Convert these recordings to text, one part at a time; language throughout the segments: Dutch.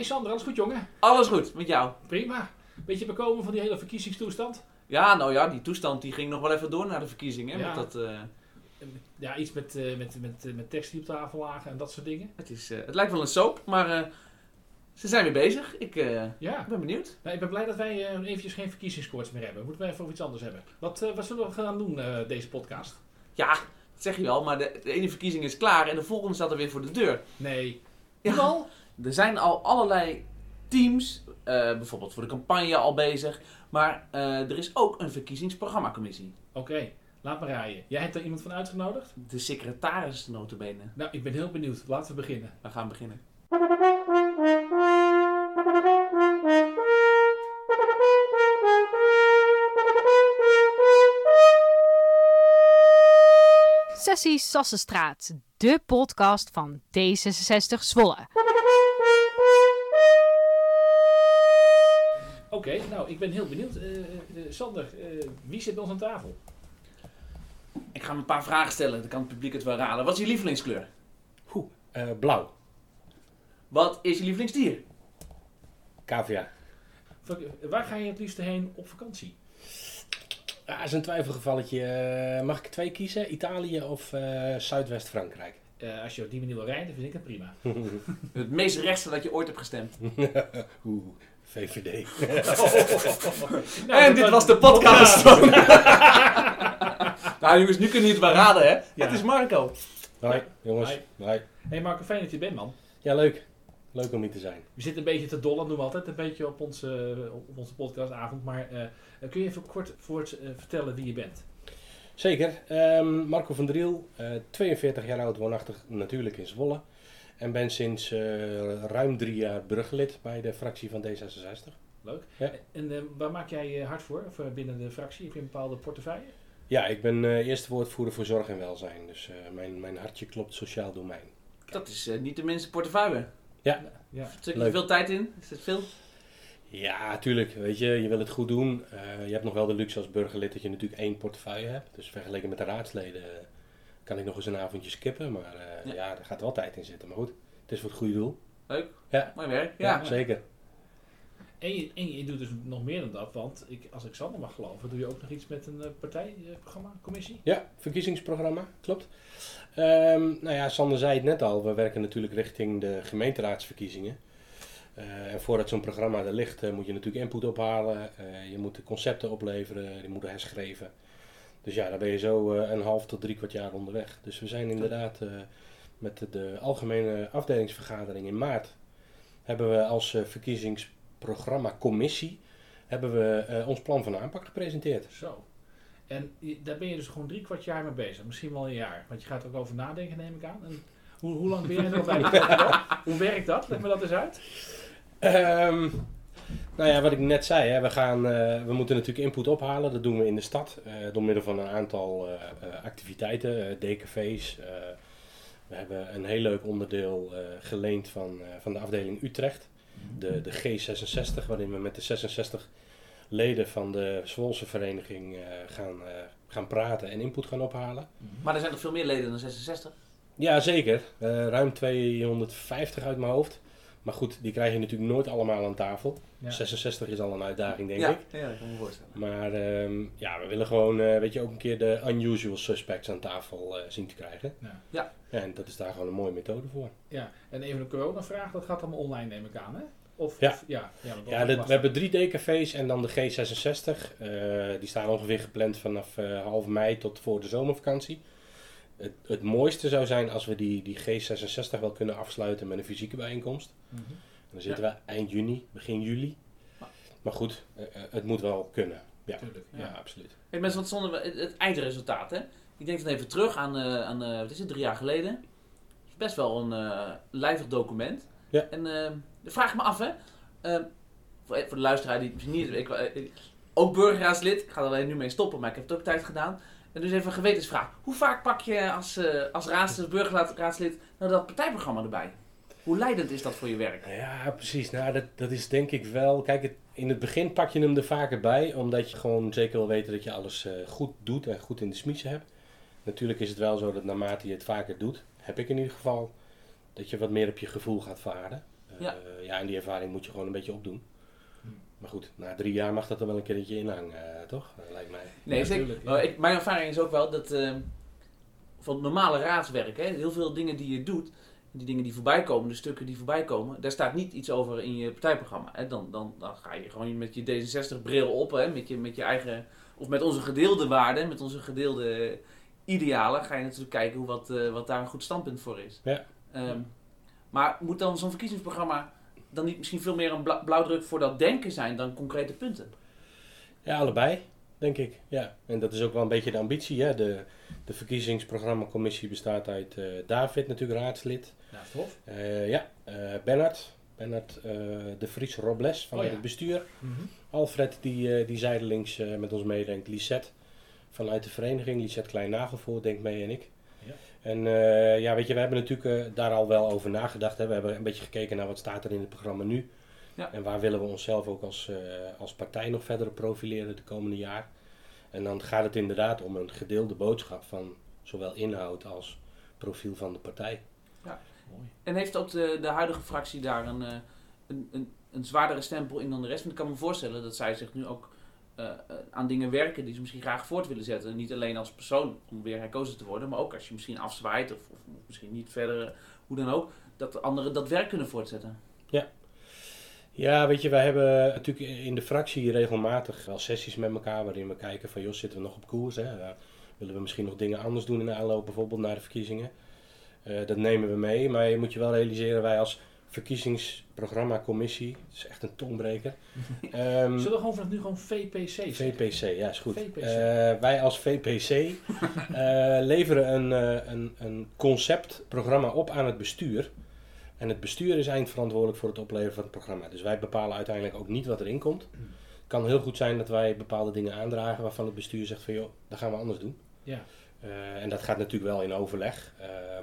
Hey Sander, alles goed jongen? Alles goed, met jou? Prima. Beetje bekomen van die hele verkiezingstoestand? Ja, nou ja, die toestand die ging nog wel even door naar de verkiezingen. Ja. Met dat, eh, Ja, iets met, eh, met, met, eh, met tekst die op tafel lagen en dat soort dingen. het, is, het lijkt wel een soap, maar ze zijn weer bezig. Ik Ja. ben benieuwd. Nou, ik ben blij dat wij eventjes geen verkiezingskoorts meer hebben. Moeten we even over iets anders hebben. Wat, wat zullen we gaan doen, deze podcast? Ja, dat zeg je wel, maar de, de ene verkiezing is klaar en de volgende staat er weer voor de deur. Nee. Ja. Nu al? Er zijn al allerlei teams, eh, bijvoorbeeld voor de campagne al bezig. Maar eh, er is ook een verkiezingsprogrammacommissie. Oké, laat me rijden. Jij hebt er iemand van uitgenodigd? De secretaris notabene. Nou, ik ben heel benieuwd. Laten we beginnen. We gaan beginnen. Sessie Sassenstraat, de podcast van D66 Zwolle. Oké, nou, ik ben heel benieuwd. Eh, eh, Sander, eh, wie zit bij ons aan tafel? Ik ga hem een paar vragen stellen, dan kan het publiek het wel raden. Wat is je lievelingskleur? Eh, blauw. Wat is je lievelingsdier? Cavia. Vak- Waar ga je het liefst heen op vakantie? Ja, is een twijfelgevalletje. Mag ik twee kiezen? Italië of eh, Zuidwest-Frankrijk? Eh, als je op die manier wil rijden, vind ik het prima. Het meest rechtse dat je ooit hebt gestemd. Oeh, VVD. Nou, en dit was de podcast. nou jongens, nu kunnen jullie het wel raden hè. Ja. Het is Marco. Hoi, jongens. Hoi. Hoi. hey Marco, fijn dat je bent, man. Ja, leuk. Leuk om hier te zijn. We zitten een beetje te dollen, doen we altijd een beetje op onze, op onze podcastavond. Maar eh, kun je even kort voor het, eh, vertellen wie je bent? Zeker. Ehm, Marco van Driel, eh 42 jaar oud, woonachtig natuurlijk in Zwolle. En ben sinds eh, ruim drie jaar burgerlid bij de fractie van D66. Leuk. Ja. En eh, waar maak jij je hard voor, voor binnen de fractie? Heb je een bepaalde portefeuille? Ja, ik ben eh eerste woordvoerder voor zorg en welzijn. Dus eh, mijn, mijn hartje klopt sociaal domein. Dat is eh, niet de minste portefeuille. Ja. Ja. Je Leuk. veel tijd in? Is het veel? Ja, tuurlijk. Weet je, je wil het goed doen. Eh, je hebt nog wel de luxe als burgerlid dat je natuurlijk één portefeuille hebt. Dus vergeleken met de raadsleden eh, kan ik nog eens een avondje skippen. Maar eh, Ja. ja. er gaat wel tijd in zitten. Maar goed, het is voor het goede doel. Leuk. Ja. Mooi werk. Ja, Ja. zeker. En, je, en je doet dus nog meer dan dat, want ik, als ik Sander mag geloven, doe je ook nog iets met een eh, partijprogramma, commissie? Ja, verkiezingsprogramma, klopt. Ehm, nou ja, Sander zei het net al. We werken natuurlijk richting de gemeenteraadsverkiezingen. Eh, en voordat zo'n programma er ligt, moet je natuurlijk input ophalen. Eh, je moet de concepten opleveren, die moeten herschreven. Dus ja, daar ben je zo eh, een half tot drie kwart jaar onderweg. Dus we zijn inderdaad eh, met de, de algemene afdelingsvergadering in maart... hebben we als eh, verkiezingsprogramma commissie... hebben we ons plan van aanpak gepresenteerd. Zo. En je- daar ben je dus gewoon drie kwart jaar mee bezig, misschien wel een jaar. Want je gaat er ook over nadenken, neem ik aan. En hoe, hoe lang ben jij er al bij? Hoe werkt dat? Leg me dat eens uit. Ehm, nou ja, wat ik net zei, hè, we, gaan, eh, we moeten natuurlijk input ophalen. Dat doen we in de stad eh, door middel van een aantal eh, activiteiten, DKV's. we hebben een heel leuk onderdeel geleend van, van de afdeling Utrecht, de, de G66, waarin we met de 66 leden van de Zwolse vereniging gaan, gaan praten en input gaan ophalen. Maar er zijn nog veel meer leden dan 66. Ja, zeker. Ruim 250 uit mijn hoofd. Maar goed, die krijg je natuurlijk nooit allemaal aan tafel. Ja. 66 is al een uitdaging, denk ja. ik. ja, dat kan me voorstellen. Maar ehm, ja, we willen gewoon, eh, weet je, ook een keer de unusual suspects aan tafel eh, zien te krijgen. Ja. Ja. En dat is daar gewoon een mooie methode voor. Ja, en even een coronavraag, dat gaat allemaal online neem ik aan, hè? Of, Ja. of- ja, ja, dat we hebben drie DKV's en dan de G66. Eh, die staan ongeveer gepland vanaf eh, half mei tot voor de zomervakantie. Het, het mooiste zou zijn als we die, die G66 wel kunnen afsluiten met een fysieke bijeenkomst. Mhm. En dan zitten we eind juni, begin juli. Maar goed, eh, eh, het moet wel kunnen. Ja, Tuurlijk, ja. ja. absoluut. Hey, mensen, wat stonden we, het, het eindresultaat, hè? Ik denk dan even terug aan, eh, aan eh, wat is het, drie jaar geleden. Het is best wel een eh lijvig document. Ja. En eh vraag me af, hè? Voor, voor de luisteraar die het misschien niet... Ik, ik- ook burgerraadslid, ik ga er alleen nu mee stoppen, maar ik heb het ook tijd gedaan. Dus even een gewetensvraag. Hoe vaak pak je als, eh als raadslid, burgerraadslid nou dat partijprogramma erbij? Hoe leidend is dat voor je werk? Ja, precies. Nou, dat, dat is denk ik wel. Kijk, het, in het begin pak je hem er vaker bij, omdat je gewoon zeker wil weten dat je alles eh, goed doet en goed in de smiezen hebt. Natuurlijk is het wel zo dat naarmate je het vaker doet, heb ik in ieder geval, dat je wat meer op je gevoel gaat varen. Ja. Eh, ja, en die ervaring moet je gewoon een beetje opdoen. Maar goed, na drie jaar mag dat er wel een keertje in hangen, eh, toch? Dat lijkt mij. Nee, Ja, zeker. ja. Ik, mijn ervaring is ook wel dat eh, van het normale raadswerk, hè, heel veel dingen die je doet, die dingen die voorbij komen, de stukken die voorbij komen, daar staat niet iets over in je partijprogramma. Hè. Dan, dan, dan ga je gewoon met je D66-bril op, hè, met, je, met je eigen, of met onze gedeelde waarden, met onze gedeelde idealen, ga je natuurlijk kijken hoe wat, eh, wat daar een goed standpunt voor is. Ja. Ehm, maar moet dan zo'n verkiezingsprogramma dan niet misschien veel meer een bla- blauwdruk voor dat denken zijn dan concrete punten? Ja, allebei, denk ik. Ja. En dat is ook wel een beetje de ambitie. Hè? De, de verkiezingsprogrammacommissie bestaat uit eh, David, natuurlijk raadslid. Nou, tof. Eh, ja, eh Bernard. Bernard eh, de Vries Robles vanuit Oh ja. het bestuur. Mhm. Alfred die, die zijdelings eh, met ons meedenkt. Lisette vanuit de vereniging. Lisette Klein-Nagelvoort denkt mee en ik. Ja. En eh, ja, weet je, we hebben natuurlijk eh, daar al wel over nagedacht. Hè. We hebben een beetje gekeken naar wat staat er in het programma nu. Ja. En waar willen we onszelf ook als, eh, als partij nog verder profileren de komende jaar. En dan gaat het inderdaad om een gedeelde boodschap van zowel inhoud als profiel van de partij. Mooi. En heeft ook de, de huidige fractie daar een, eh, een, een, een zwaardere stempel in dan de rest? Want ik kan me voorstellen dat zij zich nu ook eh, eh, aan dingen werken die ze misschien graag voort willen zetten. Niet alleen als persoon om weer herkozen te worden, maar ook als je misschien afzwaait of, misschien niet verder, eh, hoe dan ook, dat de anderen dat werk kunnen voortzetten. Ja, weet je, wij hebben natuurlijk in de fractie regelmatig wel sessies met elkaar waarin we kijken van, joh, zitten we nog op koers? Hè? Ja, willen we misschien nog dingen anders doen in de aanloop bijvoorbeeld naar de verkiezingen? Eh, dat nemen we mee, maar je moet je wel realiseren, wij als verkiezingsprogrammacommissie, het is echt een tongbreker. Ehm, Zullen we gewoon vanaf nu gewoon VPC zeggen? VPC, ja, is goed. Eh, wij als VPC eh, leveren een, eh, een, een conceptprogramma op aan het bestuur. En het bestuur is eindverantwoordelijk voor het opleveren van het programma. Dus wij bepalen uiteindelijk ook niet wat erin komt. Het kan heel goed zijn dat wij bepaalde dingen aandragen waarvan het bestuur zegt van joh, dat gaan we anders doen. Ja. En dat gaat natuurlijk wel in overleg.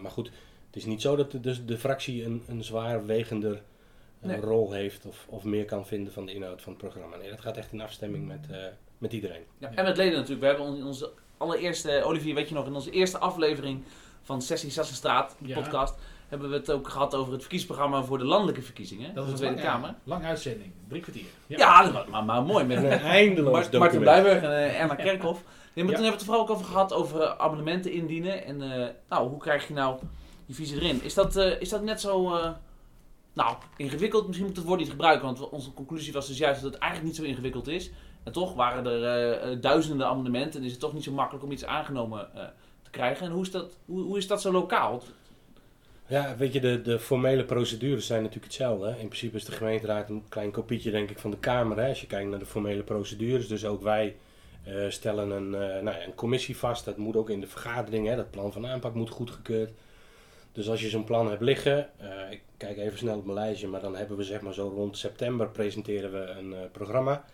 Maar goed, is niet zo dat de, dus de fractie een, een zwaar wegender eh, Nee. rol heeft of, of meer kan vinden van de inhoud van het programma. Nee, dat gaat echt in afstemming met, eh, met iedereen. Ja, en met leden natuurlijk. We hebben in onze allereerste, Olivier, weet je nog, in onze eerste aflevering van Sessie Sassenstraat, de Ja. podcast, hebben we het ook gehad over het verkiezingsprogramma voor de landelijke verkiezingen. Dat voor is de Tweede Kamer. Lange uitzending, drie kwartier. Ja, dat was maar, maar mooi. Met Een eindeloos Mart- Martin. Blijburg en eh, Erna Kerkhoff. Nee, maar Ja. toen hebben we het er vooral ook over gehad over eh, abonnementen indienen. En eh, nou, hoe krijg je nou je visie erin? Is dat, eh, is dat net zo eh, nou, ingewikkeld? Misschien moet het woord niet gebruiken, want onze conclusie was dus juist dat het eigenlijk niet zo ingewikkeld is. En toch waren er eh, duizenden abonnementen en is het toch niet zo makkelijk om iets aangenomen te krijgen. En hoe is dat, hoe, hoe is dat zo lokaal? Ja, weet je, de, de formele procedures zijn natuurlijk hetzelfde. In principe is de gemeenteraad een klein kopietje, denk ik, van de Kamer. Hè. Als je kijkt naar de formele procedures. Dus ook wij stellen een, nou ja, een commissie vast. Dat moet ook in de vergadering. Hè. Dat plan van aanpak moet goedgekeurd. Dus als je zo'n plan hebt liggen, eh, ik kijk even snel op mijn lijstje, maar dan hebben we zeg maar zo rond september presenteren we een eh, programma.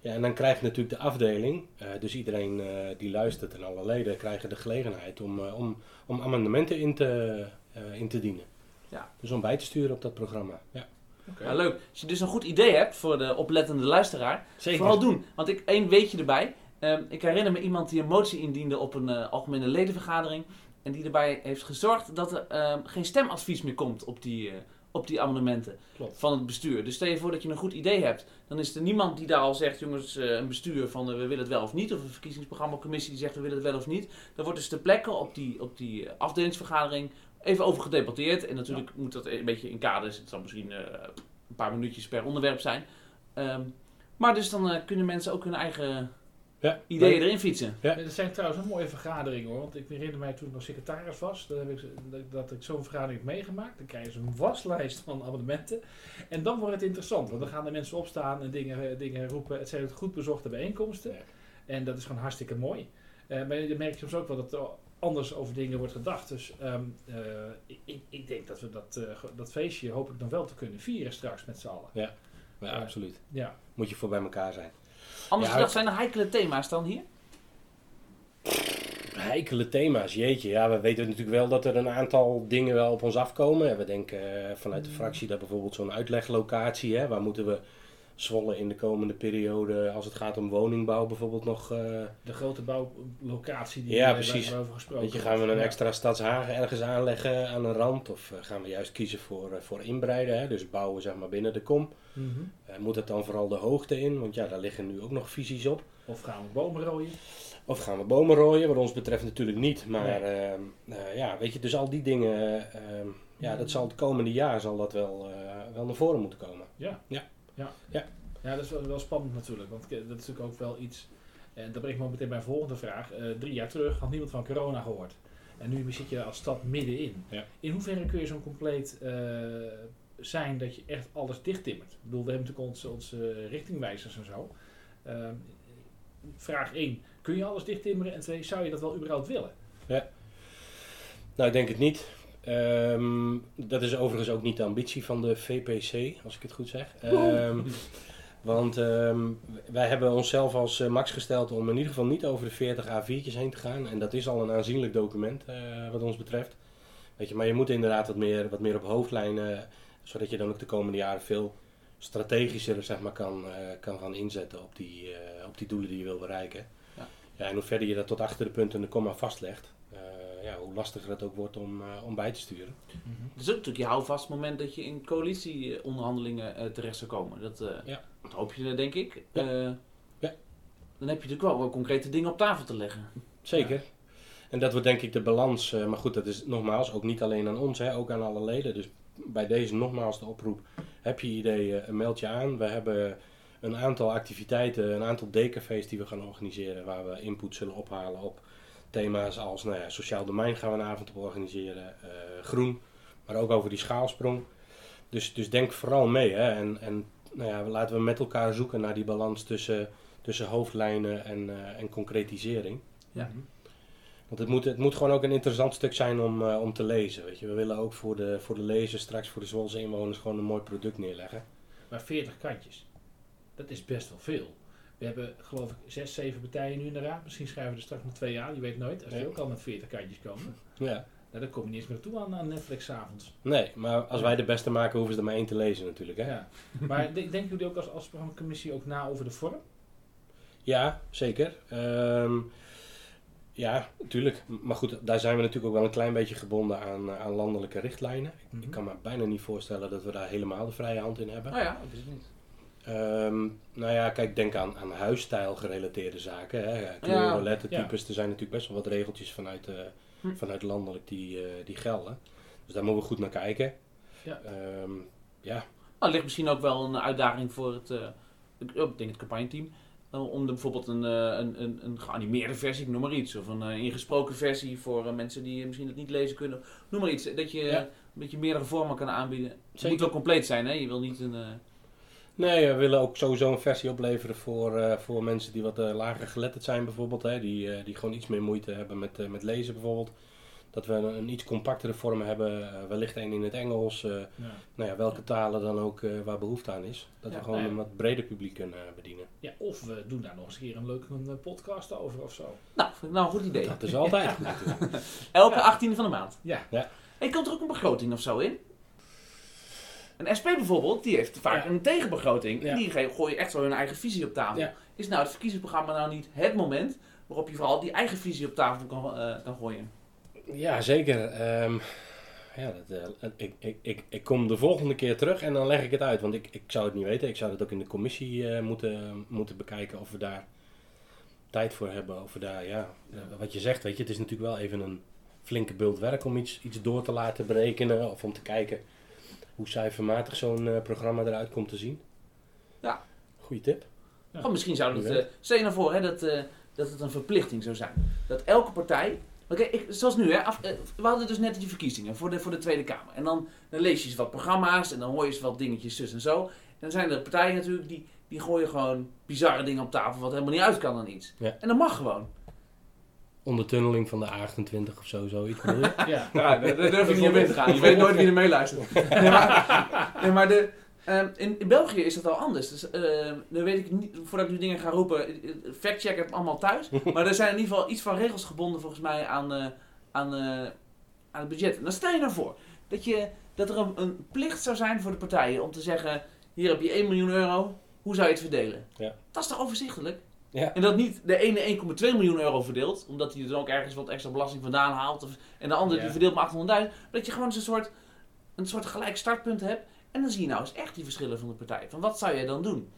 Ja, en dan krijgt natuurlijk de afdeling, eh, dus iedereen eh, die luistert en alle leden krijgen de gelegenheid om, eh, om, om amendementen in te, eh, in te dienen. Ja. Dus om bij te sturen op dat programma. Ja, Oké. Ja, leuk. Als je dus een goed idee hebt voor de oplettende luisteraar, zeker. Vooral doen. Want ik, één weetje erbij. Ehm, ik herinner me iemand die een motie indiende op een eh, algemene ledenvergadering. En die erbij heeft gezorgd dat er ehm, geen stemadvies meer komt op die, eh, op die amendementen Klopt. van het bestuur. Dus stel je voor dat je een goed idee hebt. Dan is er niemand die daar al zegt, jongens, eh, een bestuur van eh, we willen het wel of niet. Of een verkiezingsprogrammacommissie die zegt we willen het wel of niet. Dan wordt dus ter plekke op die, op die afdelingsvergadering even over gedebatteerd. En natuurlijk moet dat een beetje in kaders. Het zal misschien een paar minuutjes per onderwerp zijn. Ehm, maar dus dan kunnen mensen ook hun eigen Ja, ideeën erin fietsen. Ja. Dat zijn trouwens een mooie vergaderingen hoor. Want ik herinner mij toen ik nog secretaris was, dat, heb ik, dat, ik zo'n vergadering heb meegemaakt. Dan krijg je zo'n waslijst van abonnementen. En dan wordt het interessant, want dan gaan de mensen opstaan en dingen, eh, dingen roepen. Het zijn goed bezochte bijeenkomsten. Ja. En dat is gewoon hartstikke mooi. Eh, maar je merkt soms ook wel dat er anders over dingen wordt gedacht. Dus ehm, eh, ik- ik, ik denk dat we dat, eh, dat feestje hoop ik nog wel te kunnen vieren straks met z'n allen. Ja, Ja. absoluut. Ja. Moet je voor bij elkaar zijn. Anders Ja, zijn er heikele thema's dan hier? Heikele thema's, jeetje. Ja, we weten natuurlijk wel dat er een aantal dingen wel op ons afkomen. En we denken eh, vanuit de fractie dat bijvoorbeeld zo'n uitleglocatie, hè, waar moeten we Zwolle in de komende periode, als het gaat om woningbouw bijvoorbeeld nog... eh, De grote bouwlocatie die Ja, waar- precies. waarover gesproken Weet je, gaan we een Ja. extra stadshagen ergens aanleggen aan een rand? Of eh, gaan we juist kiezen voor, eh, voor inbreiden, hè? dus bouwen zeg maar binnen de kom? Mhm. Moet het dan vooral de hoogte in? Want ja, daar liggen nu ook nog visies op. Of gaan we bomen rooien? Of gaan we bomen rooien? Wat ons betreft natuurlijk niet. Maar Nee. ehm, eh, ja, weet je, dus al die dingen, ehm, ja, dat zal het komende jaar zal dat wel, wel naar voren moeten komen. Ja, dat is wel, wel spannend natuurlijk. Want ke- dat is natuurlijk ook wel iets. En dat brengt me meteen bij mijn volgende vraag. Eh, drie jaar terug had niemand van corona gehoord. En nu zit je als stad middenin. Ja. In hoeverre kun je zo'n compleet eh, zijn dat je echt alles dichttimmert? Ik bedoel, we hebben natuurlijk onze, onze richtingwijzers en zo. Eh, vraag 1. Kun je alles dichttimmeren? En twee, zou je dat wel überhaupt willen? Nou, ik denk het niet. Ehm, dat is overigens ook niet de ambitie van de VPC, als ik het goed zeg. Ehm, want ehm, wij hebben onszelf als eh, max gesteld om in ieder geval niet over de 40 A4'tjes heen te gaan. En dat is al een aanzienlijk document eh, wat ons betreft. Weet je, maar je moet inderdaad wat meer, wat meer op hoofdlijnen, zodat je dan ook de komende jaren veel strategischer zeg maar, kan, eh, kan gaan inzetten op die, op die doelen die je wil bereiken. Ja. Ja, en hoe verder je dat tot achter de punten en de komma vastlegt, ja, hoe lastiger het ook wordt om, eh, om bij te sturen. Het is ook natuurlijk je houvast moment dat je in coalitieonderhandelingen eh, terecht zou komen. Dat, eh, Ja. dat hoop je, denk ik. Ja. Ja. Dan heb je natuurlijk wel, wel concrete dingen op tafel te leggen. Zeker. En dat wordt denk ik de balans. maar goed, dat is nogmaals ook niet alleen aan ons, hè, ook aan alle leden. Dus bij deze nogmaals de oproep. Heb je ideeën, meld je aan. We hebben een aantal activiteiten, een aantal decafés die we gaan organiseren. Waar we input zullen ophalen op thema's als nou ja, sociaal domein gaan we een avond op organiseren. eh, groen, maar ook over die schaalsprong. Dus, dus denk vooral mee. Hè. En, en nou ja, laten we met elkaar zoeken naar die balans tussen, tussen hoofdlijnen en, eh, en concretisering. Ja. Want het moet, het moet gewoon ook een interessant stuk zijn om, eh, om te lezen. Weet je. We willen ook voor de, voor de lezers, straks voor de Zwolse inwoners, gewoon een mooi product neerleggen. Maar 40 kantjes, dat is best wel veel. We hebben geloof ik 6, 7 partijen nu in de raad. Misschien schrijven we er straks nog twee aan, je weet nooit. Als die Ja. ook al met 40 kantjes komen, Ja. nou, dan kom je niet eens meer toe aan, aan Netflix 's avonds. Nee, maar als wij de beste maken, hoeven ze er maar één te lezen natuurlijk. Hè? Ja. Ja. Maar de- denken jullie ook als, als programmacommissie ook na over de vorm? zeker. Ehm, ja, natuurlijk. Maar goed, daar zijn we natuurlijk ook wel een klein beetje gebonden aan, eh, aan landelijke richtlijnen. Mhm. Ik kan me bijna niet voorstellen dat we daar helemaal de vrije hand in hebben. Nou ja, dat is het niet. Ehm, nou ja, kijk, denk aan, aan huisstijl gerelateerde zaken. Hè. Kleuren, lettertypes. Er zijn natuurlijk best wel wat regeltjes vanuit, eh, Hm. vanuit landelijk die, eh, die gelden. Dus daar moeten we goed naar kijken. Ja. Ehm, ja. Nou, er ligt misschien ook wel een uitdaging voor het, eh, ik denk het campagneteam. om bijvoorbeeld een, een, een, een geanimeerde versie, ik noem maar iets. Of een ingesproken versie voor mensen die misschien het niet lezen kunnen. Noem maar iets. Dat je Ja. een beetje meerdere vormen kan aanbieden. Het moet wel compleet zijn, hè? Je wil niet een... Nee, we willen ook sowieso een versie opleveren voor, eh, voor mensen die wat eh, lager geletterd zijn bijvoorbeeld. Hè. Die, eh, die gewoon iets meer moeite hebben met, eh, met lezen bijvoorbeeld. Dat we een, een iets compactere vorm hebben. wellicht één in het Engels. eh, Ja. nou ja, welke talen dan ook eh, waar behoefte aan is. Dat Ja, we gewoon nou ja. een wat breder publiek kunnen eh, bedienen. ja, of we doen daar nog eens een keer een leuke een podcast over of zo. nou, vind ik nou een goed idee. Dat is altijd goed. Elke Ja. 18e van de maand. Ja. En komt er ook een begroting of zo in? Een SP bijvoorbeeld, die heeft vaak Ja. een tegenbegroting. Ja. En die gooien echt zo hun eigen visie op tafel. Ja. Is nou het verkiezingsprogramma nou niet het moment waarop je vooral die eigen visie op tafel kan, eh, kan gooien? Ja, zeker. Ehm, ja, dat, eh, ik, ik, ik, ik kom de volgende keer terug en dan leg ik het uit. Want ik, ik zou het niet weten. Ik zou het ook in de commissie eh, moeten, moeten bekijken of we daar tijd voor hebben. Of we daar, ja, wat je zegt, weet je, het is natuurlijk wel even een flinke bult werk om iets, iets door te laten berekenen. Of om te kijken hoe cijfermatig zo'n eh, programma eruit komt te zien. Ja. Goeie tip. Ja. Of misschien zou eh weet. stel je nou voor hè, dat, eh, dat het een verplichting zou zijn. Dat elke partij, oké, ik- zoals nu, hè, af- eh, we hadden dus net die verkiezingen voor de, voor de Tweede Kamer. En dan, dan lees je eens wat programma's en dan hoor je eens wat dingetjes zus en zo. En dan zijn er partijen natuurlijk die, die gooien gewoon bizarre dingen op tafel wat helemaal niet uit kan dan iets. Ja. En dat mag gewoon. Ondertunneling van de A28 of zo, zoiets bedoel je? Ja. Ja, daar daar durf je niet op in te gaan. Je weet nooit wie er meeluistert. Nee, maar, nee, maar de, ehm, in, in België is dat al anders. Dus, ehm, dan weet ik niet, voordat ik nu dingen ga roepen, eh, fact-check het allemaal thuis. Maar er zijn in ieder geval iets van regels gebonden volgens mij aan, eh, aan, eh, aan het budget. En dan stel je nou voor dat, je, dat er een, een plicht zou zijn voor de partijen om te zeggen, hier heb je 1 miljoen euro, Hoe zou je het verdelen? Ja. Dat is toch overzichtelijk? Ja. En dat niet de ene 1,2 miljoen euro verdeelt, omdat hij er dan ook ergens wat extra belasting vandaan haalt. Of, en de andere Ja. die verdeelt maar 800.000. Maar dat je gewoon zo'n soort, een soort gelijk startpunt hebt. En dan zie je nou eens echt die verschillen van de partij. Van wat zou jij dan doen?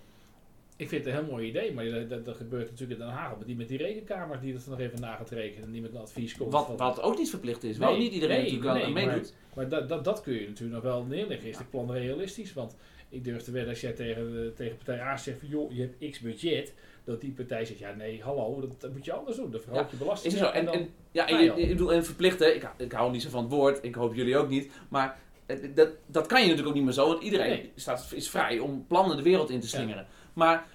Ik vind het een heel mooi idee, maar dat, dat, dat gebeurt natuurlijk in Den Haag. Met die, met die rekenkamer die dat nog even na gaat rekenen en die met een advies komt. Wat, van- wat ook niet verplicht is. Wel Nee, niet iedereen nee, natuurlijk nee, aan meedoet. Maar dat, dat, dat kun je natuurlijk nog wel neerleggen. Is het plan realistisch? Want ik durf te wedden als jij tegen, tegen partij A zegt van joh, je hebt x budget. Dat die partij zegt, ja nee, hallo, dat, dat moet je anders doen. Dan verhoog je belasting. Is zo? En, en, ja, en, je, ik bedoel, en verplichten, ik, ik hou niet zo van het woord, ik hoop jullie ook niet, maar eh, dat, dat kan je natuurlijk ook niet meer zo, want iedereen Nee. staat, is vrij om plannen de wereld in te slingeren. Maar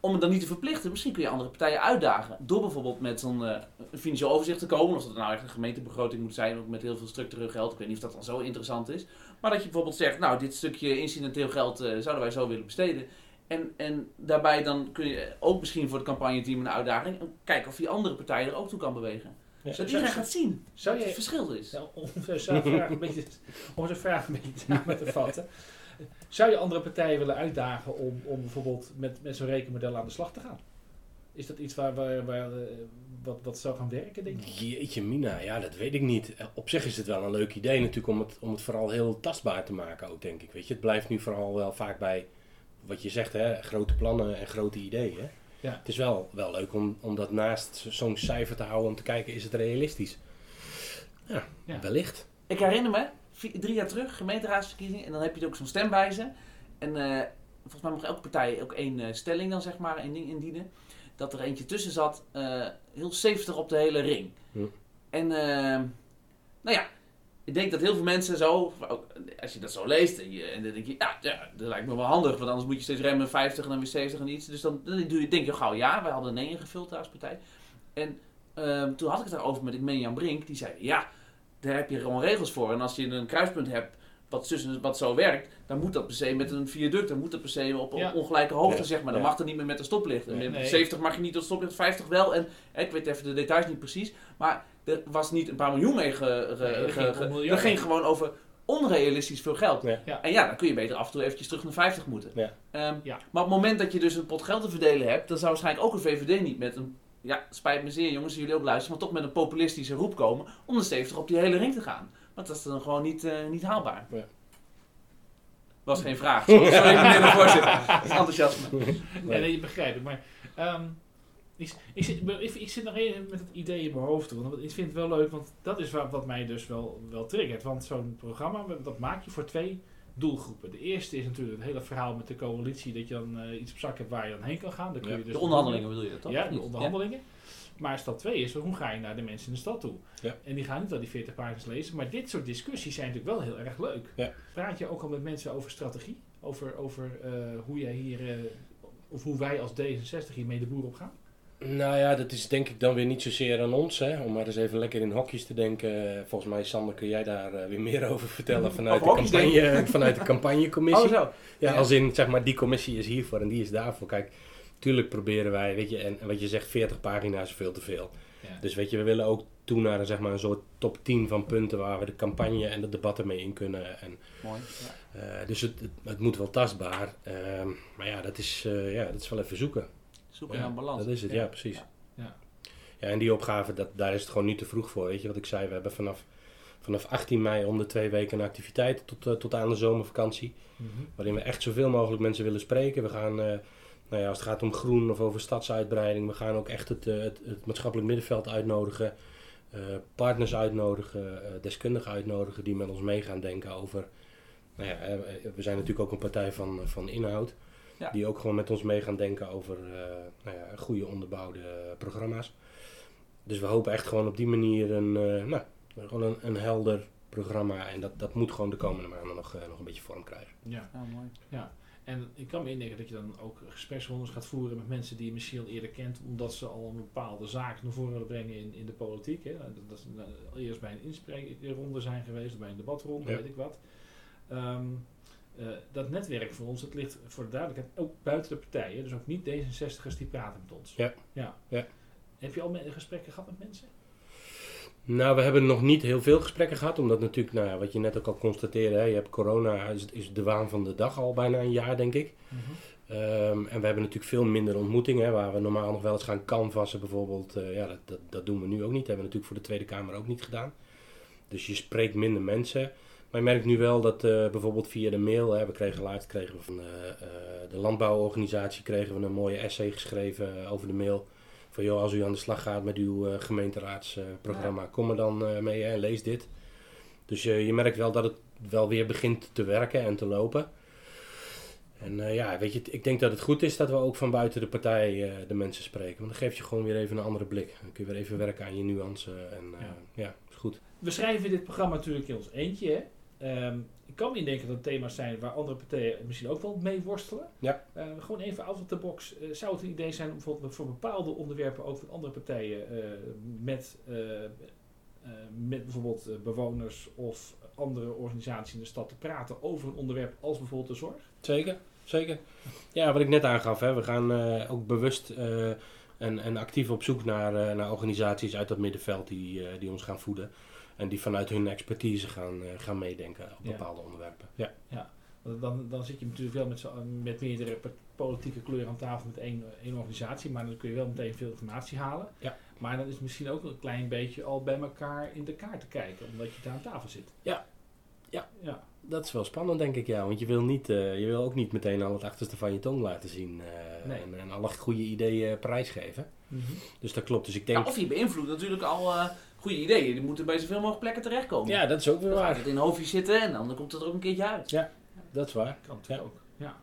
om het dan niet te verplichten, misschien kun je andere partijen uitdagen. Door bijvoorbeeld met zo'n eh, financieel overzicht te komen, of dat nou echt een gemeentebegroting moet zijn, ook met heel veel structureel geld. Ik weet niet of dat dan zo interessant is. Maar dat je bijvoorbeeld zegt, nou, dit stukje incidenteel geld eh, zouden wij zo willen besteden. En, en daarbij dan kun je ook misschien voor het campagneteam een uitdaging, en kijken of die andere partijen er ook toe kan bewegen. Ja. Zodat iedereen gaat zien Zou je- het verschil is. Nou, om vraag een beetje, om zo'n vraag een beetje samen te vatten. Zou je andere partijen willen uitdagen om, om bijvoorbeeld met, met zo'n rekenmodel aan de slag te gaan? Is dat iets waar, waar, waar, eh, wat, wat zou gaan werken, denk je? Jeetje mina, ja, dat weet ik niet. Eh, Op zich is het wel een leuk idee natuurlijk om het, om het vooral heel tastbaar te maken ook, denk ik. Weet je, het blijft nu vooral wel vaak bij wat je zegt, hè, grote plannen en grote ideeën. Ja. Het is wel, wel leuk om, om dat naast zo'n cijfer te houden om te kijken, is het realistisch? Ja, Ja. wellicht. Ik herinner me, drie jaar terug, gemeenteraadsverkiezingen, en dan heb je ook zo'n stemwijze. En eh, volgens mij mag elke partij ook één eh, stelling dan zeg maar, één ding indienen. Dat er eentje tussen zat, eh, heel 70 op de hele ring. Hm. En eh, nou ja, ik denk dat heel veel mensen zo, als je dat zo leest, en, je, en dan denk je, ja, ja, dat lijkt me wel handig, want anders moet je steeds remmen 50 en dan weer 70 en iets. Dus dan, dan doe je, denk je gauw ja, wij hadden een nee ingevuld als partij. En eh, toen had ik het daarover met ik meen Jan Brink, die zei, ja, daar heb je gewoon regels voor. En als je een kruispunt hebt wat, tussen, wat zo werkt, dan moet dat per se met een viaduct, dan moet dat per se op, Ja. ongelijke hoogte, Ja. zeg maar. Dan Ja. mag dat niet meer met een stoplicht. En Nee, met nee. 70 mag je niet tot stoplicht, 50 wel. En hè, ik weet even de details niet precies, maar er was niet een paar miljoen mee ge, ge- Nee, er ge- ging er ging gewoon over onrealistisch veel geld. Ja. Ja. En ja, dan kun je beter af en toe eventjes terug naar 50 moeten. Ja. Ehm, Ja. Maar op het moment dat je dus een pot geld te verdelen hebt, dan zou waarschijnlijk ook een VVD niet met een, ja, spijt me zeer jongens, jullie ook luisteren, maar toch met een populistische roep komen om de 70 op die hele ring te gaan. Want dat is dan gewoon niet, eh, niet haalbaar. Ja. Was geen vraag. Sorry, sorry, meneer de voorzitter. Dat is enthousiasme. Ja, nee, je begrijpt het. Maar ehm, ik, ik, zit, ik, ik zit nog even met het idee in mijn hoofd. Want ik vind het wel leuk, want dat is wat, wat mij dus wel, wel triggert. Want zo'n programma, dat maak je voor twee doelgroepen. De eerste is natuurlijk het hele verhaal met de coalitie. Dat je dan eh, iets op zak hebt waar je dan heen kan gaan. Dan kun Ja. je dus De onderhandelingen bedoel je dat toch? Ja, de onderhandelingen. Maar stap 2 is, hoe ga je naar de mensen in de stad toe? Ja. En die gaan niet al die 40 pagina's lezen, maar dit soort discussies zijn natuurlijk wel heel erg leuk. Ja. Praat je ook al met mensen over strategie? Over, over eh, hoe jij hier, eh, of hoe wij als D66 hiermee de boer op gaan? Nou ja, dat is denk ik dan weer niet zozeer aan ons, hè, om maar eens even lekker in hokjes te denken. Eh, Volgens mij, Sander, kun jij daar weer meer over vertellen vanuit, de, campagne, vanuit de campagnecommissie. Oh zo. Ja, Ja. als in, zeg maar, die commissie is hiervoor en die is daarvoor. Kijk, tuurlijk proberen wij, weet je, en, en wat je zegt, 40 pagina's is veel te veel. Ja. Dus weet je, we willen ook toe naar een, zeg maar, een soort top 10 van punten waar we de campagne en de debatten mee in kunnen. En, Mooi. eh, dus het, het, het moet wel tastbaar. Ehm, maar ja, dat is, eh, ja, dat is wel even zoeken. Zoeken Ja, naar balans. Dat is het, Ja. ja, precies. Ja. Ja. Ja, en die opgave, dat, daar is het gewoon niet te vroeg voor. Weet je wat ik zei? We hebben vanaf, vanaf 18 mei om de twee weken een activiteit tot, eh, tot aan de zomervakantie. Mhm. Waarin we echt zoveel mogelijk mensen willen spreken. We gaan, eh, nou ja, als het gaat om groen of over stadsuitbreiding, we gaan ook echt het, eh, het, het maatschappelijk middenveld uitnodigen. eh, partners uitnodigen, eh, deskundigen uitnodigen die met ons mee gaan denken over. Nou ja, we zijn natuurlijk ook een partij van, van inhoud. Ja. Die ook gewoon met ons mee gaan denken over eh, nou ja, goede onderbouwde programma's. Dus we hopen echt gewoon op die manier een, eh, nou, gewoon een, een helder programma. En dat, dat moet gewoon de komende maanden nog, eh, nog een beetje vorm krijgen. Ja. Ja, mooi. En ik kan me indenken dat je dan ook gespreksrondes gaat voeren met mensen die je misschien al eerder kent, omdat ze al een bepaalde zaak naar voren willen brengen in, in de politiek. Hè. Dat, dat ze eerst bij een inspreekronde zijn geweest, bij een debatronde, Ja. weet ik wat. Ehm, eh, dat netwerk voor ons, dat ligt voor de duidelijkheid ook buiten de partijen. Dus ook niet D66'ers die praten met ons. Ja. ja. Ja. Heb je al gesprekken gehad met mensen? Nou, we hebben nog niet heel veel gesprekken gehad, omdat natuurlijk, nou, ja, wat je net ook al constateerde, hè, je hebt corona, is, is de waan van de dag al bijna een jaar, denk ik. Ehm, en we hebben natuurlijk veel minder ontmoetingen, hè, waar we normaal nog wel eens gaan canvassen bijvoorbeeld. Eh, ja, dat, dat, dat doen we nu ook niet. Dat hebben we natuurlijk voor de Tweede Kamer ook niet gedaan. Dus je spreekt minder mensen. Maar je merkt nu wel dat eh, bijvoorbeeld via de mail, hè, we kregen laatst kregen we van eh, de landbouworganisatie kregen we een mooie essay geschreven over de mail. Van joh, als u aan de slag gaat met uw eh, gemeenteraadsprogramma, kom er dan eh, mee en lees dit. Dus eh, je merkt wel dat het wel weer begint te werken en te lopen. En ja, weet je, ik denk dat het goed is dat we ook van buiten de partij de mensen spreken. Want dan geeft je gewoon weer even een andere blik. Dan kun je weer even werken aan je nuance. En Ja. ja. is goed. We schrijven dit programma natuurlijk in ons eentje. Hè? Ehm, ik kan me indenken dat het thema's zijn waar andere partijen misschien ook wel mee worstelen. Ja. Eh, gewoon even out of the box. Eh, zou het een idee zijn om bijvoorbeeld voor bepaalde onderwerpen ook van andere partijen eh, met, eh, met bijvoorbeeld bewoners of andere organisaties in de stad te praten over een onderwerp als bijvoorbeeld de zorg? Zeker, zeker. Ja, wat ik net aangaf, hè, we gaan ook bewust en, en actief op zoek naar, naar organisaties uit dat middenveld die, die ons gaan voeden. En die vanuit hun expertise gaan, eh, gaan meedenken op Ja. bepaalde onderwerpen. Ja. Want Dan, dan zit je natuurlijk wel met, met meerdere politieke kleuren aan tafel met één, één organisatie, maar dan kun je wel meteen veel informatie halen. Ja. Maar dan is het misschien ook een klein beetje al bij elkaar in de kaart te kijken, omdat je daar aan tafel zit. Ja. Ja. ja. Dat is wel spannend, denk ik, ja. Want je wil, niet, eh, je wil ook niet meteen al het achterste van je tong laten zien. eh, Nee. en, en alle goede ideeën prijsgeven. Dus dat klopt. Dus ik Ja, denk... of je beïnvloedt natuurlijk al eh, goede ideeën. Die moeten bij zoveel mogelijk plekken terechtkomen. Ja, dat is ook weer Dan gaat waar. het in een hoofdje zitten en dan komt het er ook een keertje uit. Dat is waar. Kan natuurlijk ook. Ja.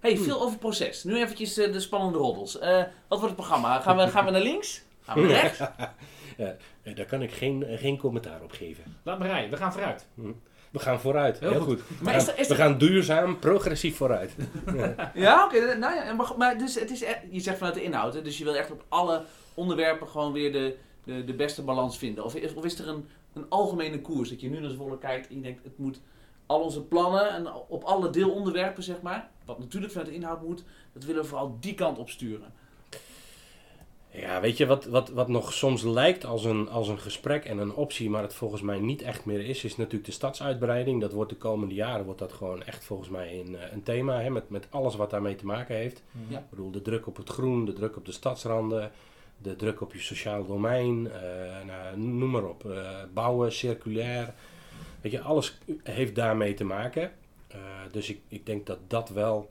hey, veel over het proces. Nu eventjes eh, de spannende roddels. Eh, wat wordt het programma? Gaan we, gaan we naar links? Gaan we naar rechts? Eh, Daar kan ik geen, geen commentaar op geven. Laat maar rijden, we gaan vooruit. We gaan vooruit. Heel Heel, goed. goed. Maar we, is gaan, er- is we gaan duurzaam, progressief vooruit. Ja, oké. nou ja, maar, maar dus het is echt, je zegt vanuit de inhoud, hè, dus je wil echt op alle onderwerpen gewoon weer de, de, de beste balans vinden. Of, is- of is er een, een algemene koers dat je nu naar Zwolle kijkt en je denkt, het moet al onze plannen en op alle deelonderwerpen, zeg maar, wat natuurlijk vanuit de inhoud moet, dat willen we vooral die kant op sturen. Ja, weet je, wat, wat, wat nog soms lijkt als een, als een gesprek en een optie, maar het volgens mij niet echt meer is, is natuurlijk de stadsuitbreiding. Dat wordt de komende jaren wordt dat gewoon echt volgens mij een, eh, een thema, hè, met, met alles wat daarmee te maken heeft. Ja. Ik bedoel, de druk op het groen, de druk op de stadsranden, de druk op je sociaal domein, eh, nou, noem maar op. Eh, bouwen, circulair. Weet je, alles heeft daarmee te maken. Eh, dus ik, ik denk dat dat wel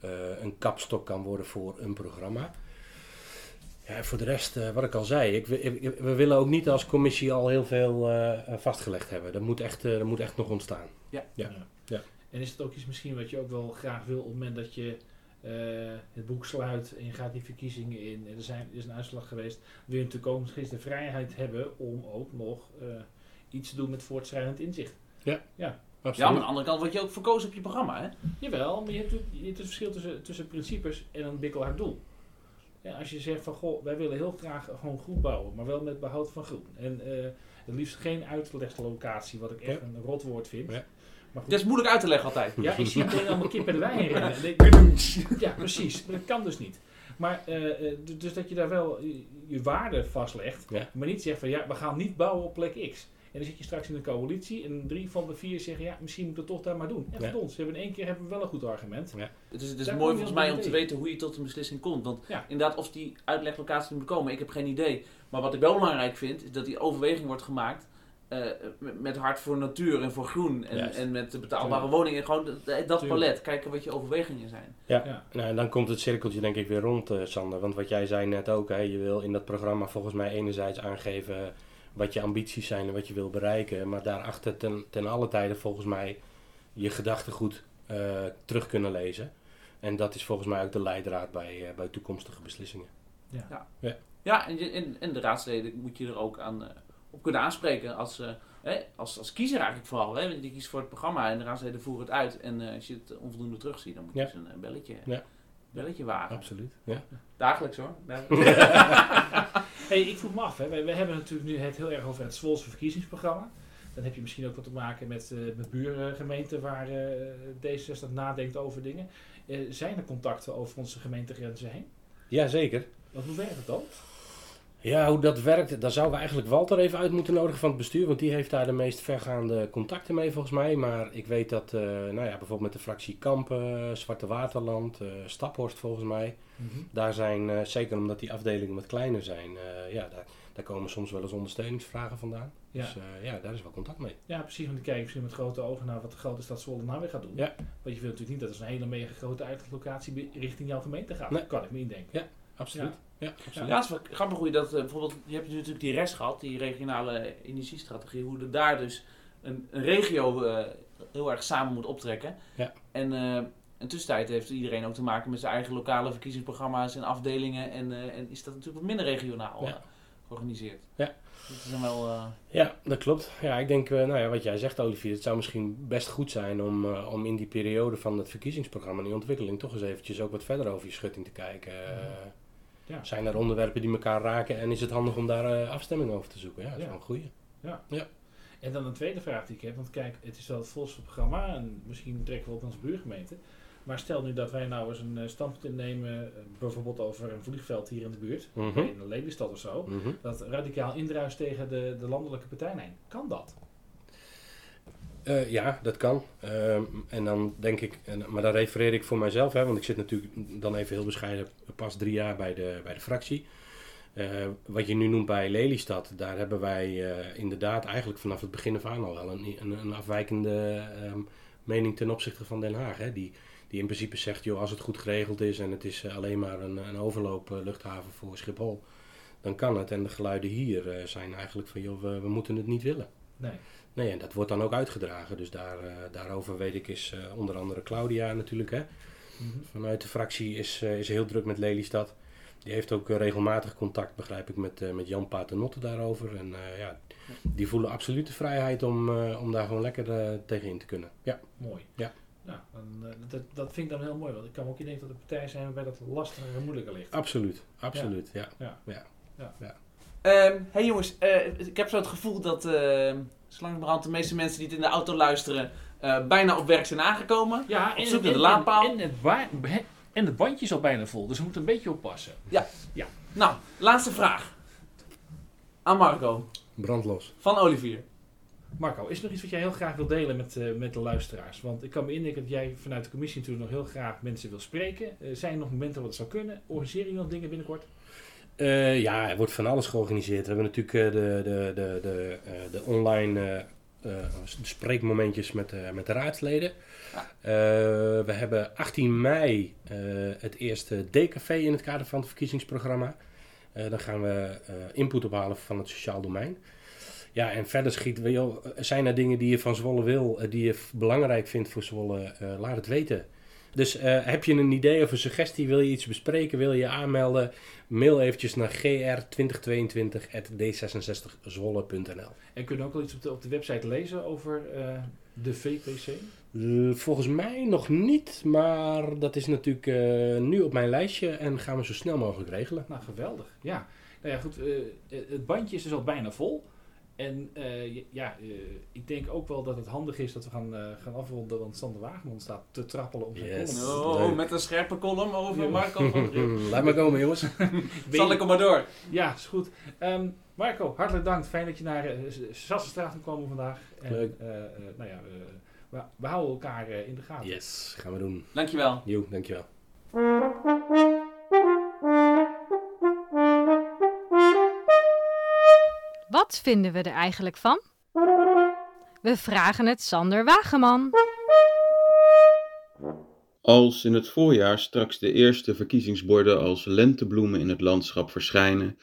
eh, een kapstok kan worden voor een programma. Ja, voor de rest, eh, wat ik al zei, ik, we, ik- we willen ook niet als commissie al heel veel eh, vastgelegd hebben. Dat moet echt, dat moet echt nog ontstaan. Ja. Ja. En is het ook iets misschien wat je ook wel graag wil op het moment dat je eh, het boek sluit en je gaat die verkiezingen in en er, zijn, er is een uitslag geweest, wil je natuurlijk ook misschien de vrijheid hebben om ook nog eh, iets te doen met voortschrijdend inzicht. Ja, Absoluut. maar aan de andere kant word je ook verkozen op je programma, hè? Jawel, maar je hebt, je hebt het verschil tussen, tussen principes en een bikkelhard doel. Ja, als je zegt van, goh, wij willen heel graag gewoon groen bouwen, maar wel met behoud van groen. En eh, het liefst geen uitleglocatie, wat ik echt een rotwoord vind. Ja. Dat is moeilijk uit te leggen altijd. ja, ik zie meteen allemaal kip en de wijn rennen. Ja, precies. Maar dat kan dus niet. Maar, eh, eh, dus dat je daar wel je, waarde vastlegt, Ja. maar niet zegt van, ja, we gaan niet bouwen op plek X. En dan zit je straks in een coalitie en drie van de vier zeggen, ja, misschien moeten we toch daar maar doen. En Ja. voor ons, we hebben in één keer hebben we wel een goed argument. Het is, het is Daar mooi volgens mij om te weten hoe je tot een beslissing komt. Want Ja. inderdaad, of die uitleglocatie moet komen, ik heb geen idee. Maar wat ik wel belangrijk vind, is dat die overweging wordt gemaakt eh, met- hart voor natuur en voor groen. En, en met de betaalbare woningen. Gewoon dat, palet. Kijken wat je overwegingen zijn. Ja. Nou, en dan komt het cirkeltje denk ik weer rond, eh, Sander. Want wat jij zei net ook, hè, je wil in dat programma volgens mij enerzijds aangeven wat je ambities zijn en wat je wil bereiken. Maar daarachter ten, ten alle tijde volgens mij je gedachtegoed eh, terug kunnen lezen. En dat is volgens mij ook de leidraad bij, eh, bij toekomstige beslissingen. Ja, en, je- en, en de raadsleden moet je er ook aan, eh, op kunnen aanspreken. Als, eh, hè, als, als kiezer eigenlijk vooral. Hè? Want je kiest voor het programma en de raadsleden voeren het uit. En eh, als je het onvoldoende terugziet, dan moet je Ja. eens een, een belletje, Ja. belletje wagen. Absoluut. Ja. Dagelijks hoor. Hey, ik vroeg me af, hè. We, we hebben natuurlijk nu het heel erg over het Zwolse verkiezingsprogramma. Dan heb je misschien ook wat te maken met, eh met buurgemeenten waar eh D66 nadenkt over dingen. Eh, zijn er contacten over onze gemeentegrenzen heen? Jazeker. Want hoe werkt het dan? Ja, hoe dat werkt, daar zouden we eigenlijk Walter even uit moeten nodigen van het bestuur, want die heeft daar de meest vergaande contacten mee volgens mij. Maar ik weet dat, eh, nou ja, bijvoorbeeld met de fractie Kampen, Zwarte Waterland, eh, Staphorst volgens mij, daar zijn, eh, zeker omdat die afdelingen wat kleiner zijn, eh, ja, daar, daar komen soms wel eens ondersteuningsvragen vandaan. Ja. Dus eh, ja, daar is wel contact mee. Ja, precies. Want die kijken misschien met grote ogen naar wat de grote stad Zwolle nou weer gaat doen. Ja. Want je wilt natuurlijk niet dat er zo'n hele mega grote uitlocatie richting jouw gemeente gaat. Nee. Dat kan ik me indenken. Absoluut. Ja, absoluut. Ja, het is wel grappig hoe je dat, eh, bijvoorbeeld, je hebt natuurlijk die rest gehad, die regionale energiestrategie, hoe er daar dus een, een regio eh, heel erg samen moet optrekken. Ja. En uh, in tussentijd heeft iedereen ook te maken met zijn eigen lokale verkiezingsprogramma's en afdelingen en, en is dat natuurlijk wat minder regionaal Ja. georganiseerd. Ja. Dat is dan wel... Ja, dat klopt. Ja, ik denk, nou ja, wat jij zegt, Olivier, het zou misschien best goed zijn om, om in die periode van het verkiezingsprogramma en die ontwikkeling toch eens eventjes ook wat verder over je schutting te kijken. Eh, Ja. Zijn er onderwerpen die elkaar raken en is het handig om daar eh, afstemming over te zoeken? Ja, dat is Ja. wel een goeie. En dan een tweede vraag die ik heb. Want kijk, het is wel het volste programma. En misschien trekken we op onze buurgemeente. Maar stel nu dat wij nou eens een eh, standpunt innemen. eh, bijvoorbeeld over een vliegveld hier in de buurt. Mhm. In een Lelystad of zo. Mhm. Dat radicaal indruist tegen de, de landelijke partijlijn. Kan dat? Eh, ja, dat kan. Ehm, en dan denk ik, en, maar dan refereer ik voor mijzelf, hè, want ik zit natuurlijk dan even heel bescheiden pas drie jaar bij de, bij de fractie. Eh, wat je nu noemt bij Lelystad, daar hebben wij eh, inderdaad eigenlijk vanaf het begin af aan al wel een, een, een afwijkende ehm, mening ten opzichte van Den Haag. Hè, die, die in principe zegt, joh, als het goed geregeld is en het is alleen maar een, een overloopluchthaven voor Schiphol, dan kan het. En de geluiden hier zijn eigenlijk van, joh, we, we moeten het niet willen. Nee. Nee, en dat wordt dan ook uitgedragen. Dus daar, eh, daarover weet ik is eh, onder andere Claudia natuurlijk. Hè. Mhm. Vanuit de fractie is, eh, is heel druk met Lelystad. Die heeft ook regelmatig contact, begrijp ik, met, met Jan Paternotte daarover. En ja, die voelen absoluut de vrijheid om, om daar gewoon lekker tegen in te kunnen. Ja, Mooi. Ja. Nou, dan, dat, dat vind ik dan heel mooi. Want ik kan ook indenken dat er partijen zijn waarbij dat lastiger en moeilijker ligt. absoluut. Absoluut, ja. Ehm, hey jongens, ik heb zo het gevoel dat uh, zolang de meeste mensen die het in de auto luisteren eh, bijna op werk zijn aangekomen. Ja, Op zoek naar de laadpaal. En, het en bandje is al bijna vol, dus we moeten een beetje oppassen. Nou, laatste vraag. Aan Marco Brandlos. van Olivier. Marco, is er nog iets wat jij heel graag wil delen met, eh, met de luisteraars? Want ik kan me indenken dat jij vanuit de commissie natuurlijk nog heel graag mensen wil spreken. Eh, zijn er nog momenten waarop het zou kunnen? Organiseer je nog dingen binnenkort? Eh, ja, er wordt van alles georganiseerd. We hebben natuurlijk eh, de, de, de, de, eh, de online spreekmomentjes met, met de raadsleden. We hebben 18 mei het eerste D-café in het kader van het verkiezingsprogramma. Dan gaan we input ophalen van het sociaal domein. Ja, en verder schieten we, joh, zijn er dingen die je van Zwolle wil, die je belangrijk vindt voor Zwolle, laat het weten. Dus eh, heb je een idee of een suggestie, wil je iets bespreken, wil je je aanmelden, mail eventjes naar gr2022.d66zwolle.nl. En kunnen we ook wel iets op de, op de website lezen over eh, de VPC? Eh, volgens mij nog niet, maar dat is natuurlijk nu op mijn lijstje en gaan we zo snel mogelijk regelen. Nou, geweldig. Ja. Nou ja, goed. het bandje is dus al bijna vol. En eh, ja, eh, ik denk ook wel dat het handig is dat we gaan, eh, gaan afronden, want Sander Wagemond staat te trappelen om zijn Yes. column. Oh, Leuk. met een scherpe column over Ja. Marco van. Laat maar komen jongens. Zal ik hem maar door. Ja, is goed. Ehm, Marco, hartelijk dank. Fijn dat je naar uh, Sassenstraat komt komen vandaag. En, Leuk. eh, eh, nou ja, eh, we, we houden elkaar in de gaten. Yes, gaan we doen. Dankjewel. Jo, dankjewel. Wat vinden we er eigenlijk van? We vragen het Sander Wageman. Als in het voorjaar straks de eerste verkiezingsborden als lentebloemen in het landschap verschijnen,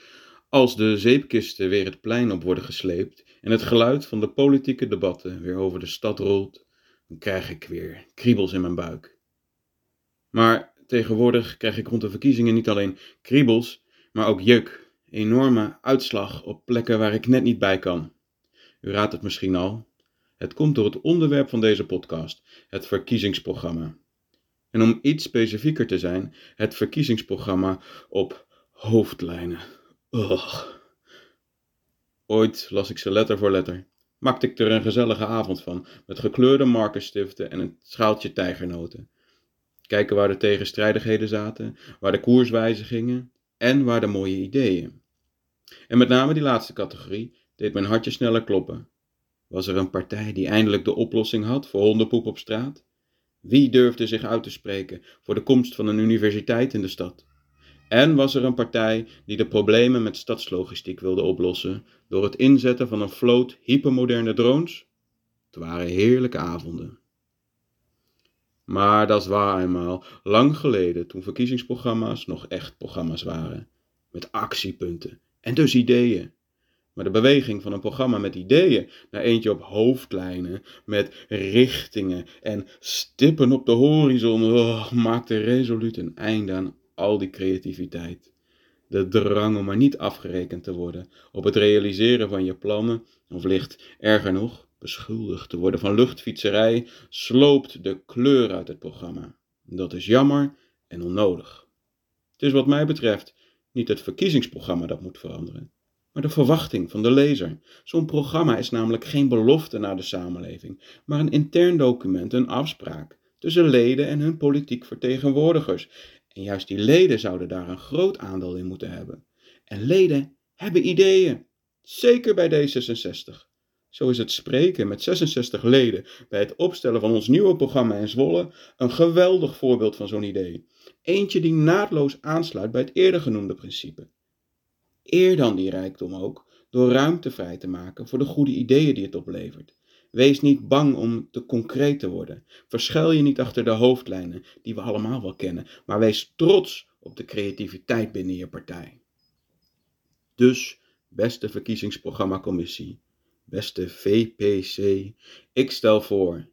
als de zeepkisten weer het plein op worden gesleept en het geluid van de politieke debatten weer over de stad rolt, dan krijg ik weer kriebels in mijn buik. Maar tegenwoordig krijg ik rond de verkiezingen niet alleen kriebels, maar ook jeuk, enorme uitslag op plekken waar ik net niet bij kan. U raadt het misschien al. Het komt door het onderwerp van deze podcast, het verkiezingsprogramma. En om iets specifieker te zijn, het verkiezingsprogramma op hoofdlijnen. Ugh. Ooit las ik ze letter voor letter. Maakte ik er een gezellige avond van, met gekleurde markerstiften en een schaaltje tijgernoten. Kijken waar de tegenstrijdigheden zaten, waar de koerswijzigingen en waar de mooie ideeën. En met name die laatste categorie deed mijn hartje sneller kloppen. Was er een partij die eindelijk de oplossing had voor hondenpoep op straat? Wie durfde zich uit te spreken voor de komst van een universiteit in de stad? En was er een partij die de problemen met stadslogistiek wilde oplossen door het inzetten van een vloot hypermoderne drones? Het waren heerlijke avonden. Maar dat is waar eenmaal, lang geleden, toen verkiezingsprogramma's nog echt programma's waren. Met actiepunten en dus ideeën. Maar de beweging van een programma met ideeën naar eentje op hoofdlijnen, met richtingen en stippen op de horizon, oh, maakte resoluut een einde aan al die creativiteit. De drang om maar niet afgerekend te worden op het realiseren van je plannen, of licht erger nog, beschuldigd te worden van luchtfietserij, sloopt de kleur uit het programma. Dat is jammer en onnodig. Het is wat mij betreft niet het verkiezingsprogramma dat moet veranderen, maar de verwachting van de lezer. Zo'n programma is namelijk geen belofte naar de samenleving, maar een intern document, een afspraak tussen leden en hun politiek vertegenwoordigers. En juist die leden zouden daar een groot aandeel in moeten hebben. En leden hebben ideeën, zeker bij D66. Zo is het spreken met 66 leden bij het opstellen van ons nieuwe programma in Zwolle een geweldig voorbeeld van zo'n idee. Eentje die naadloos aansluit bij het eerder genoemde principe. Eer dan die rijkdom ook door ruimte vrij te maken voor de goede ideeën die het oplevert. Wees niet bang om te concreet te worden. Verschuil je niet achter de hoofdlijnen die we allemaal wel kennen, maar wees trots op de creativiteit binnen je partij. Dus, beste verkiezingsprogrammacommissie, beste VPC, ik stel voor,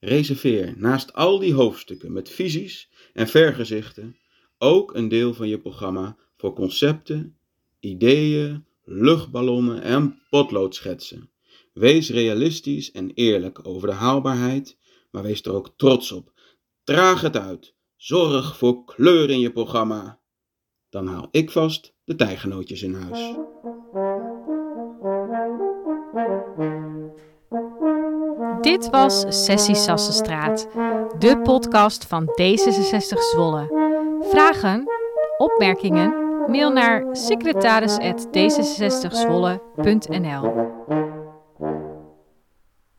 reserveer naast al die hoofdstukken met visies en vergezichten ook een deel van je programma voor concepten, ideeën, luchtballonnen en potloodschetsen. Wees realistisch en eerlijk over de haalbaarheid, maar wees er ook trots op. Draag het uit. Zorg voor kleur in je programma. Dan haal ik vast de tijgenootjes in huis. Dit was Sessie Sassenstraat, de podcast van D66 Zwolle. Vragen, opmerkingen, mail naar secretaris.d66zwolle.nl